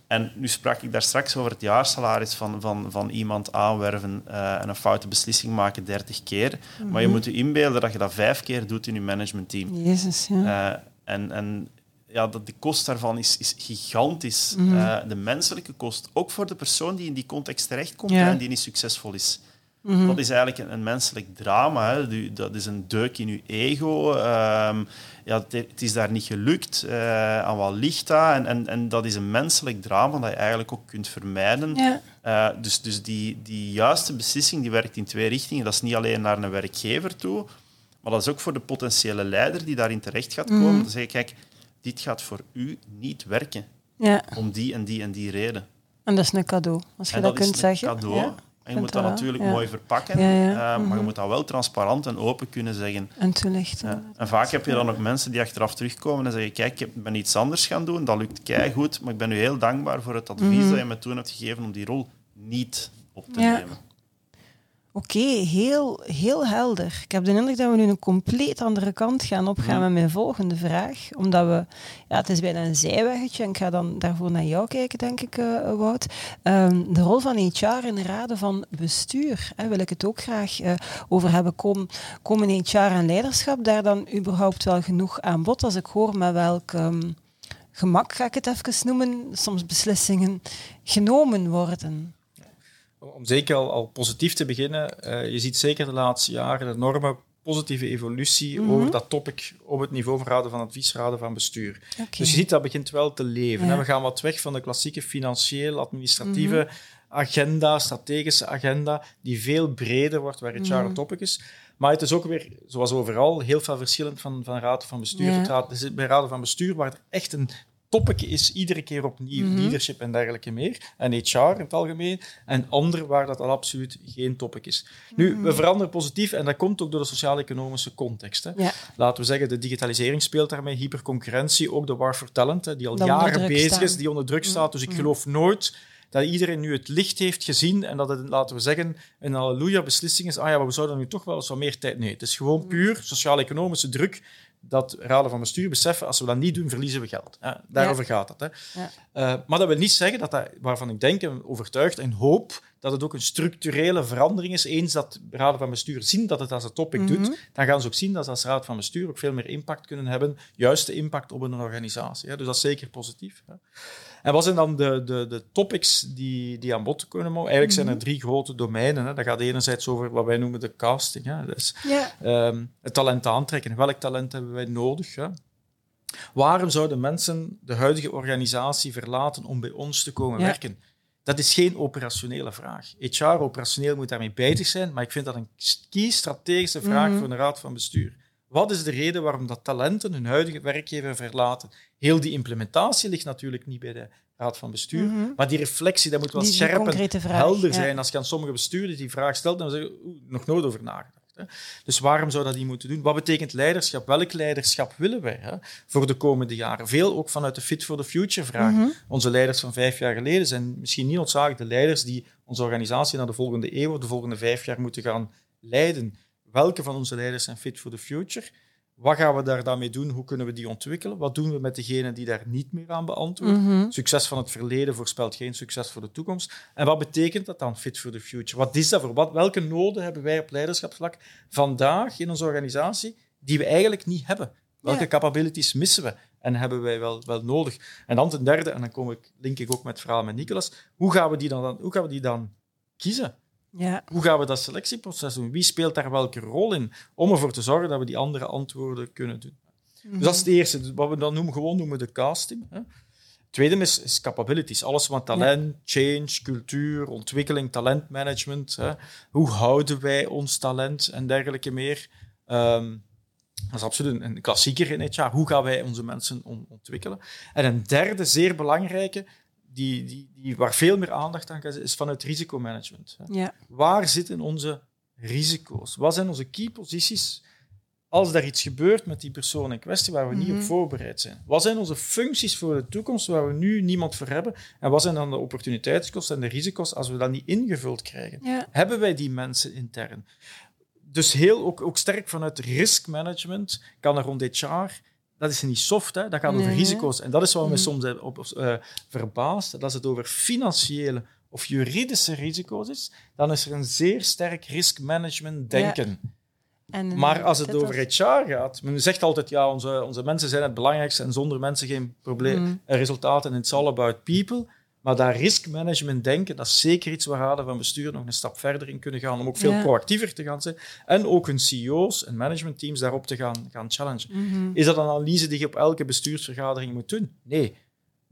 En nu sprak ik daar straks over het jaarsalaris van, van, van iemand aanwerven eh, en een foute beslissing maken 30 keer. Maar je moet je inbeelden dat je dat vijf keer doet in je managementteam. Jezus, ja. Eh, en en ja, dat, de kost daarvan is, is gigantisch. Mhm. Eh, de menselijke kost, ook voor de persoon die in die context terechtkomt Ja. en die niet succesvol is. Mhm. Dat is eigenlijk een, een menselijk drama. Hè. Dat is een deuk in je ego. Ehm, ja, het, is daar niet gelukt. Eh, aan wat ligt dat? En, en, en dat is een menselijk drama dat je eigenlijk ook kunt vermijden. Ja. Eh, dus dus die, die juiste beslissing die werkt in twee richtingen. Dat is niet alleen naar een werkgever toe, maar dat is ook voor de potentiële leider die daarin terecht gaat komen. Dan zeg je, kijk, dit gaat voor u niet werken. ja, Om die en die en die reden. en dat is een cadeau, als je En dat, is kunt een zeggen. cadeau. Ja, en je moet dat wel, natuurlijk ja. mooi verpakken, Ja, ja. eh, maar Mhm. je moet dat wel transparant en open kunnen zeggen. En toelichten. En vaak heb je dan ook mensen die achteraf terugkomen en zeggen: Kijk, ik ben iets anders gaan doen, dat lukt goed, maar ik ben u heel dankbaar voor het advies Mhm. dat je me toen hebt gegeven om die rol niet op te nemen. Oké, heel, heel helder. Ik heb de indruk dat we nu een compleet andere kant gaan opgaan met mijn volgende vraag. Omdat we, ja, het is bijna een zijweggetje en ik ga dan daarvoor naar jou kijken, denk ik, eh, Wout. Ehm, de rol van HR in de raden van bestuur, hè, wil ik het ook graag eh, over hebben. Kom, komen HR en leiderschap daar dan überhaupt wel genoeg aan bod? Als ik hoor met welk ehm, gemak, ga ik het even noemen, soms beslissingen genomen worden. Om zeker al, al positief te beginnen, eh, je ziet zeker de laatste jaren een enorme positieve evolutie Mhm. over dat topic op het niveau van raden van advies, raden van bestuur. Dus je ziet dat begint wel te leven. Ja. We gaan wat weg van de klassieke financieel, administratieve Mhm. agenda, strategische agenda, die veel breder wordt, waar HR Mhm. een topic is. Maar het is ook weer, zoals overal, heel veel verschillend van, van raad van bestuur. Ja. Het raad, bij raden van bestuur waar er echt een topic is, iedere keer opnieuw, Mhm. leadership en dergelijke meer. En HR in het algemeen. En andere waar dat al absoluut geen topic is. Nu, Mhm. we veranderen positief en dat komt ook door de sociaal-economische context. Hè. Ja. Laten we zeggen, de digitalisering speelt daarmee, hyperconcurrentie, ook de war for talent, hè, die al Dat jaren bezig staan. is, die onder druk staat. Dus ik Mm. geloof nooit dat iedereen nu het licht heeft gezien en dat het, laten we zeggen, een halleluja-beslissing is. Ah ja, maar we zouden nu toch wel eens wat meer tijd... Nee, het is gewoon puur sociaal-economische druk dat raden van bestuur beseffen, als we dat niet doen, verliezen we geld. Hè. Daarover gaat het. Hè. Ja. Eh, maar dat wil niet zeggen dat, dat waarvan ik denk en overtuigd en hoop dat het ook een structurele verandering is. Eens dat raden van bestuur zien dat het als een topic Mhm. doet, dan gaan ze ook zien dat ze als raad van bestuur ook veel meer impact kunnen hebben, juiste impact op een organisatie. Hè. Dus dat is zeker positief. Hè. En wat zijn dan de, de, de topics die, die aan bod kunnen mogen? Eigenlijk zijn er drie grote domeinen. Hè. Dat gaat enerzijds over wat wij noemen de casting. Hè. Dus, het talent aantrekken. Welk talent hebben wij nodig? Hè? Waarom zouden mensen de huidige organisatie verlaten om bij ons te komen Ja. werken? Dat is geen operationele vraag. HR operationeel moet daarmee bezig zijn, maar ik vind dat een key strategische vraag Mhm. voor een raad van bestuur. Wat is de reden waarom dat talenten hun huidige werkgever verlaten? Heel die implementatie ligt natuurlijk niet bij de raad van bestuur, Mhm. maar die reflectie, dat moet wel Die- die scherp en helder ja. zijn. Als je aan sommige bestuurders die vraag stelt, dan zeggen ze, nog nooit over nagedacht. Hè. Dus waarom zou dat niet moeten doen? Wat betekent leiderschap? Welk leiderschap willen wij hè, voor de komende jaren? Veel ook vanuit de Fit for the Future vraag. Mhm. Onze leiders van vijf jaar geleden zijn misschien niet noodzakelijk de leiders die onze organisatie naar de volgende eeuw of de volgende vijf jaar moeten gaan leiden. Welke van onze leiders zijn fit for the future? Wat gaan we daar dan mee doen? Hoe kunnen we die ontwikkelen? Wat doen we met degenen die daar niet meer aan beantwoorden? Mhm. Succes van het verleden voorspelt geen succes voor de toekomst. En wat betekent dat dan, fit for the future? Wat is dat voor? Wat, welke noden hebben wij op leiderschapsvlak vandaag in onze organisatie die we eigenlijk niet hebben? Welke capabilities missen we en hebben wij wel, wel nodig? En dan ten derde, en dan kom ik, link ik ook met het verhaal met Nicolas, hoe gaan we die dan, hoe gaan we die dan kiezen? Ja. Hoe gaan we dat selectieproces doen? Wie speelt daar welke rol in? Om ervoor te zorgen dat we die andere antwoorden kunnen doen. Dus dat is het eerste. Dus Wat we dan noemen, gewoon noemen de casting. Hè. Tweede is, is capabilities. Alles wat talent, change, cultuur, ontwikkeling, talentmanagement. Hè. Hoe houden wij ons talent en dergelijke meer. Um, dat is absoluut een, klassieker in HR. Hoe gaan wij onze mensen ontwikkelen? En een derde, zeer belangrijke, die, die, die, waar veel meer aandacht aan is, is vanuit risicomanagement. Ja. Waar zitten onze risico's? Wat zijn onze key posities als er iets gebeurt met die persoon in kwestie waar we niet op mhm. voorbereid zijn? Wat zijn onze functies voor de toekomst waar we nu niemand voor hebben? En wat zijn dan de opportuniteitskosten en de risico's als we dat niet ingevuld krijgen? Hebben wij die mensen intern? Dus heel, ook, ook sterk vanuit risk management kan er rond dit jaar dat is niet soft, hè? dat gaat over risico's. En dat is wat me mhm. soms op, op, uh, verbaast, dat als het over financiële of juridische risico's is, dan is er een zeer sterk risk management denken. En, maar als het over HR gaat, men zegt altijd, ja, onze, onze mensen zijn het belangrijkste en zonder mensen geen probleem, mm. resultaten en it's all about people. Maar dat riskmanagement denken, dat is zeker iets waar raden van bestuur nog een stap verder in kunnen gaan, om ook veel proactiever te gaan zijn. En ook hun CEO's en managementteams daarop te gaan, gaan challengen. Mhm. Is dat een analyse die je op elke bestuursvergadering moet doen? Nee.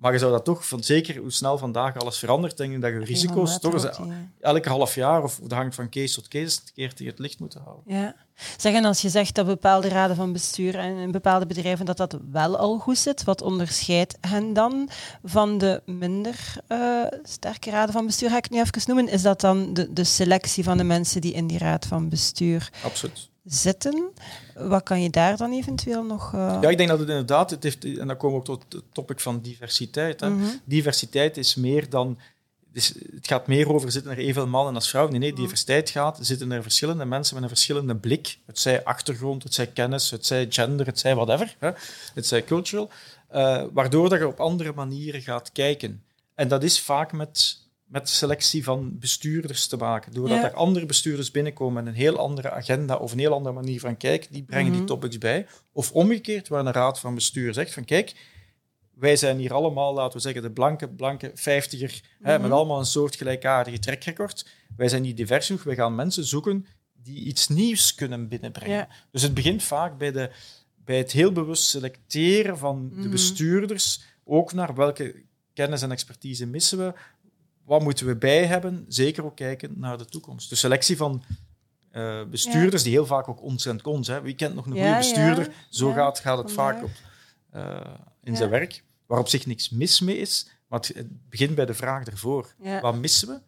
Maar je zou dat toch, van zeker hoe snel vandaag alles verandert, denk ik dat je risico's toch eens elke half jaar, of dat hangt van case tot case, een keer tegen het licht moeten houden. Ja. Zeg, en als je zegt dat bepaalde raden van bestuur en in bepaalde bedrijven dat dat wel al goed zit, wat onderscheidt hen dan van de minder uh, sterke raden van bestuur, ga ik het nu even noemen, is dat dan de, de selectie van de mensen die in die raad van bestuur Absoluut zitten. Wat kan je daar dan eventueel nog... Uh... Ja, ik denk dat het inderdaad, het heeft, en dan komen we ook tot het topic van diversiteit. Hè. Mhm. Diversiteit is meer dan... Dus het gaat meer over zitten er evenveel mannen als vrouwen. Nee, nee, mhm. diversiteit gaat, zitten er verschillende mensen met een verschillende blik. Het zij achtergrond, het zij kennis, het zij gender, het zij whatever. Hè. Het zij cultural. Uh, waardoor dat je op andere manieren gaat kijken. En dat is vaak met met selectie van bestuurders te maken. Doordat er andere bestuurders binnenkomen met een heel andere agenda of een heel andere manier van kijken, die brengen die mhm. topics bij. Of omgekeerd, waar een raad van bestuur zegt van kijk, wij zijn hier allemaal, laten we zeggen, de blanke, blanke vijftiger, hè, met mhm. allemaal een soort gelijkaardige trekrecord. Wij zijn niet divers genoeg, we gaan mensen zoeken die iets nieuws kunnen binnenbrengen. Dus het begint vaak bij, de, bij het heel bewust selecteren van de mhm. bestuurders, ook naar welke kennis en expertise missen we, wat moeten we bij hebben? Zeker ook kijken naar de toekomst. De selectie van uh, bestuurders, die heel vaak ook ons en cons. Hè. Wie kent nog een goede bestuurder? Zo gaat, gaat het vaak op, uh, in zijn werk. Waar op zich niks mis mee is, maar het, begint bij de vraag ervoor. Wat missen we?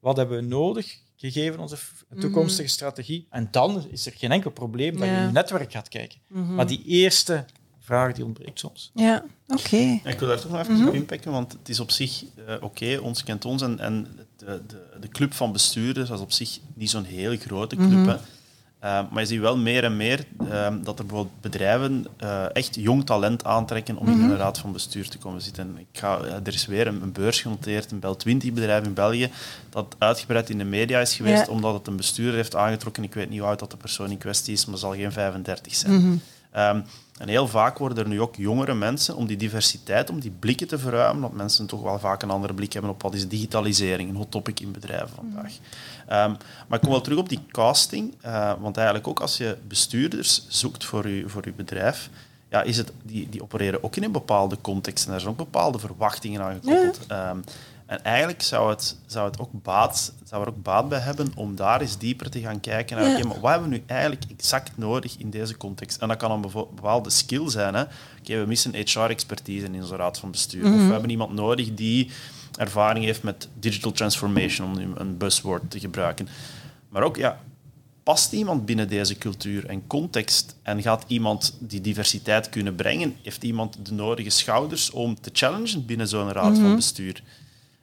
Wat hebben we nodig, gegeven onze toekomstige mhm. strategie? En dan is er geen enkel probleem dat je in je netwerk gaat kijken. Mhm. Maar die eerste vraag die ontbreekt soms. Ja, oké. ik wil daar toch nog even mm op inpikken, want het is op zich uh, oké, ons kent ons. En, en de, de, de, club van bestuurders was op zich niet zo'n heel grote club. Mm maar je ziet wel meer en meer ehm, dat er bijvoorbeeld bedrijven uh, echt jong talent aantrekken om in mhm. een raad van bestuur te komen zitten. Ik ga, er is weer een, een, beurs genoteerd, een Bel 20 bedrijf in België, dat uitgebreid in de media is geweest, omdat het een bestuurder heeft aangetrokken. Ik weet niet hoe oud dat de persoon in kwestie is, maar zal geen 35 zijn. Mm en heel vaak worden er nu ook jongere mensen om die diversiteit, om die blikken te verruimen, want mensen toch wel vaak een andere blik hebben op wat is digitalisering, een hot topic in bedrijven vandaag. Ehm, maar ik kom wel terug op die casting, uh, want eigenlijk ook als je bestuurders zoekt voor je, voor uw bedrijf, ja, is het, die, die opereren ook in een bepaalde context en er zijn ook bepaalde verwachtingen aan gekoppeld. Ehm, en eigenlijk zou, het, zou, het ook baat, zou er ook baat bij hebben om daar eens dieper te gaan kijken naar, maar wat hebben we nu eigenlijk exact nodig in deze context? En dat kan een bepaalde skill zijn. Oké, we missen HR-expertise in onze raad van bestuur. Of mhm. we hebben iemand nodig die ervaring heeft met digital transformation, om een buzzword te gebruiken. Maar ook, ja, past iemand binnen deze cultuur en context en gaat iemand die diversiteit kunnen brengen? Heeft iemand de nodige schouders om te challengen binnen zo'n raad van mhm. bestuur?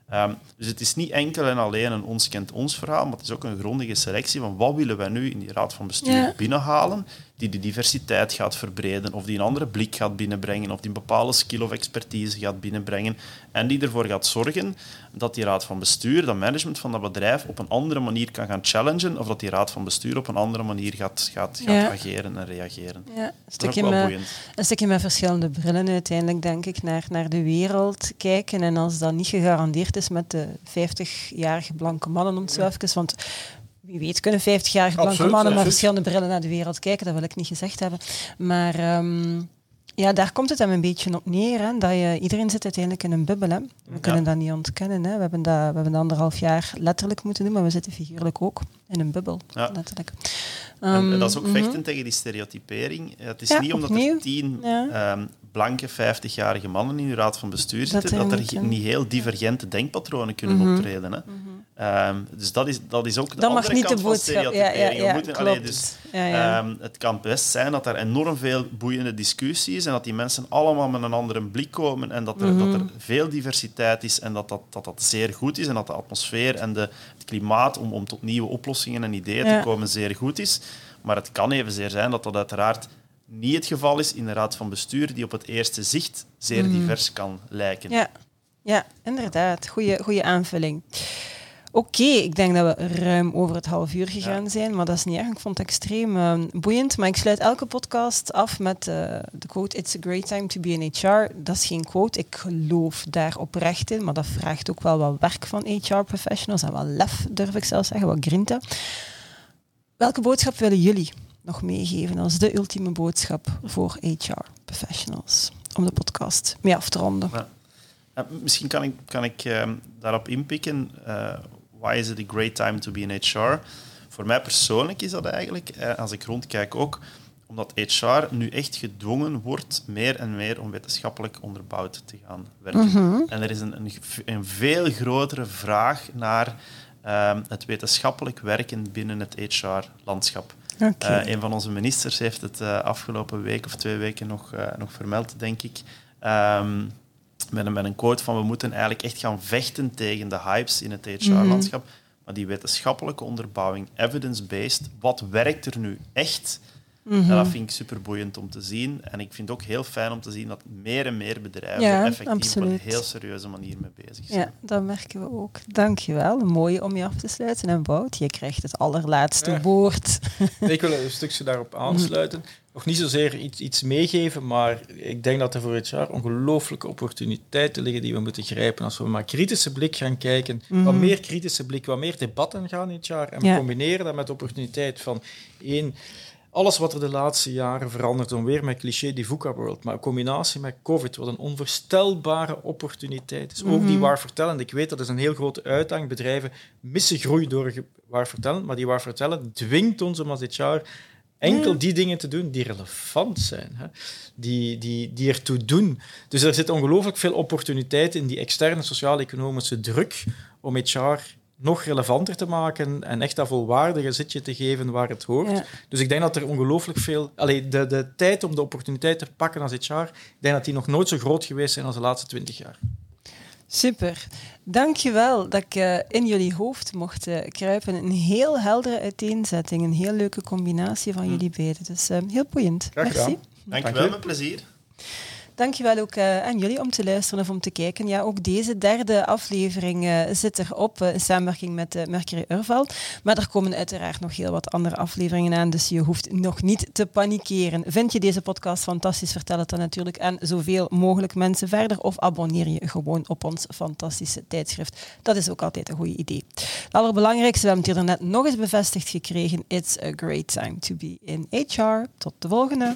Ehm, dus het is niet enkel en alleen een ons kent ons verhaal, maar het is ook een grondige selectie van wat willen wij nu in die raad van bestuur binnenhalen die de diversiteit gaat verbreden of die een andere blik gaat binnenbrengen of die een bepaalde skill of expertise gaat binnenbrengen en die ervoor gaat zorgen dat die raad van bestuur, dat management van dat bedrijf op een andere manier kan gaan challengen of dat die raad van bestuur op een andere manier gaat, gaat, gaat ageren en reageren. Ja, een, stukje met, een stukje met verschillende brillen uiteindelijk, denk ik, naar, naar de wereld kijken. En als dat niet gegarandeerd is met de 50-jarige blanke mannen, om het even, want wie weet kunnen 50-jarige blanke mannen met verschillende brillen naar de wereld kijken, dat wil ik niet gezegd hebben. Maar um, Ja, daar komt het hem een beetje op neer. Hè? Dat je, iedereen zit uiteindelijk in een bubbel. Hè? We kunnen dat niet ontkennen. Hè? We, hebben dat, we hebben anderhalf jaar letterlijk moeten doen, maar we zitten figuurlijk ook in een bubbel. Ja. Letterlijk. En, Um, en dat is ook mhm. vechten tegen die stereotypering. Het is Ja, niet omdat opnieuw. er tien Ja. Blanke 50-jarige mannen in uw raad van bestuur zitten, dat er niet, niet heel divergente denkpatronen kunnen Mhm. optreden. Hè. Ehm, dus dat is, dat is ook de Dat mag andere niet de kant van boodschap. Ja. We moeten- allee, dus, het kan best zijn dat er enorm veel boeiende discussie is en dat die mensen allemaal met een andere blik komen en dat er, Mhm. dat er veel diversiteit is en dat dat, dat dat zeer goed is en dat de atmosfeer en de, het klimaat om, om tot nieuwe oplossingen en ideeën te komen zeer goed is. Maar het kan evenzeer zijn dat dat uiteraard niet het geval is in de raad van bestuur, die op het eerste zicht zeer Mhm. divers kan lijken. Ja, ja inderdaad. Goeie aanvulling. Oké, ik denk dat we ruim over het half uur gegaan zijn, maar dat is niet erg. Ik vond het extreem eh, boeiend. Maar ik sluit elke podcast af met eh, de quote It's a great time to be in HR. Dat is geen quote, ik geloof daar oprecht in, maar dat vraagt ook wel wat werk van HR-professionals en wat lef, durf ik zelfs zeggen, wat grinta. Welke boodschap willen jullie nog meegeven als de ultieme boodschap voor HR-professionals? Om de podcast mee af te ronden. Eh, misschien kan ik, kan ik ehm, daarop inpikken. eh, why is it a great time to be in HR? Voor mij persoonlijk is dat eigenlijk, eh, als ik rondkijk ook, omdat HR nu echt gedwongen wordt meer en meer om wetenschappelijk onderbouwd te gaan werken. Mhm. En er is een, een, een veel grotere vraag naar ehm, het wetenschappelijk werken binnen het HR-landschap. Eh, een van onze ministers heeft het eh, afgelopen week of twee weken nog, eh, nog vermeld, denk ik. Ehm, met, een, met een quote van we moeten eigenlijk echt gaan vechten tegen de hypes in het HR-landschap. Maar die wetenschappelijke onderbouwing, evidence-based, wat werkt er nu echt? Mhm. Ja, dat vind ik superboeiend om te zien. En ik vind het ook heel fijn om te zien dat meer en meer bedrijven Ja, er effectief op een heel serieuze manier mee bezig zijn. Ja, dat merken we ook. Dankjewel. Mooi om je af te sluiten. En Wout, je krijgt het allerlaatste Ja. woord. Ik wil een stukje daarop [laughs] aansluiten. Nog niet zozeer iets, iets meegeven, maar ik denk dat er voor het jaar ongelooflijke opportuniteiten liggen die we moeten grijpen. Als we met kritische blik gaan kijken, wat meer kritische blik, wat meer debatten gaan dit jaar. En we Ja. combineren dat met de opportuniteit van één, alles wat er de laatste jaren verandert, om weer met cliché die VUCA-world, maar in combinatie met COVID, wat een onvoorstelbare opportuniteit is. Ook die waar vertellen. Ik weet dat is een heel grote uitdaging. Bedrijven missen groei door ge- waar vertellen, maar die waar vertellen dwingt ons om als dit jaar enkel die dingen te doen die relevant zijn, hè? Die, die, die ertoe doen. Dus er zit ongelooflijk veel opportuniteit in die externe sociaal-economische druk om HR nog relevanter te maken en echt dat volwaardige zitje te geven waar het hoort. Ja. Dus ik denk dat er ongelooflijk veel... Allee, de, de tijd om de opportuniteit te pakken als HR, ik denk dat die nog nooit zo groot geweest zijn als de laatste twintig jaar. Super. Dankjewel dat ik eh, in jullie hoofd mocht eh, kruipen. Een heel heldere uiteenzetting, een heel leuke combinatie van jullie beiden. Dus eh, heel boeiend. Graag gedaan. Merci. Dank je Dank wel, met plezier. Dankjewel ook eh, aan jullie om te luisteren of om te kijken. Ja, ook deze derde aflevering eh, zit erop eh, in samenwerking met Mercury Urval. Maar er komen uiteraard nog heel wat andere afleveringen aan, dus je hoeft nog niet te panikeren. Vind je deze podcast fantastisch? Vertel het dan natuurlijk aan zoveel mogelijk mensen verder of abonneer je gewoon op ons fantastische tijdschrift. Dat is ook altijd een goed idee. Het allerbelangrijkste, we hebben het hier net nog eens bevestigd gekregen. It's a great time to be in HR. Tot de volgende.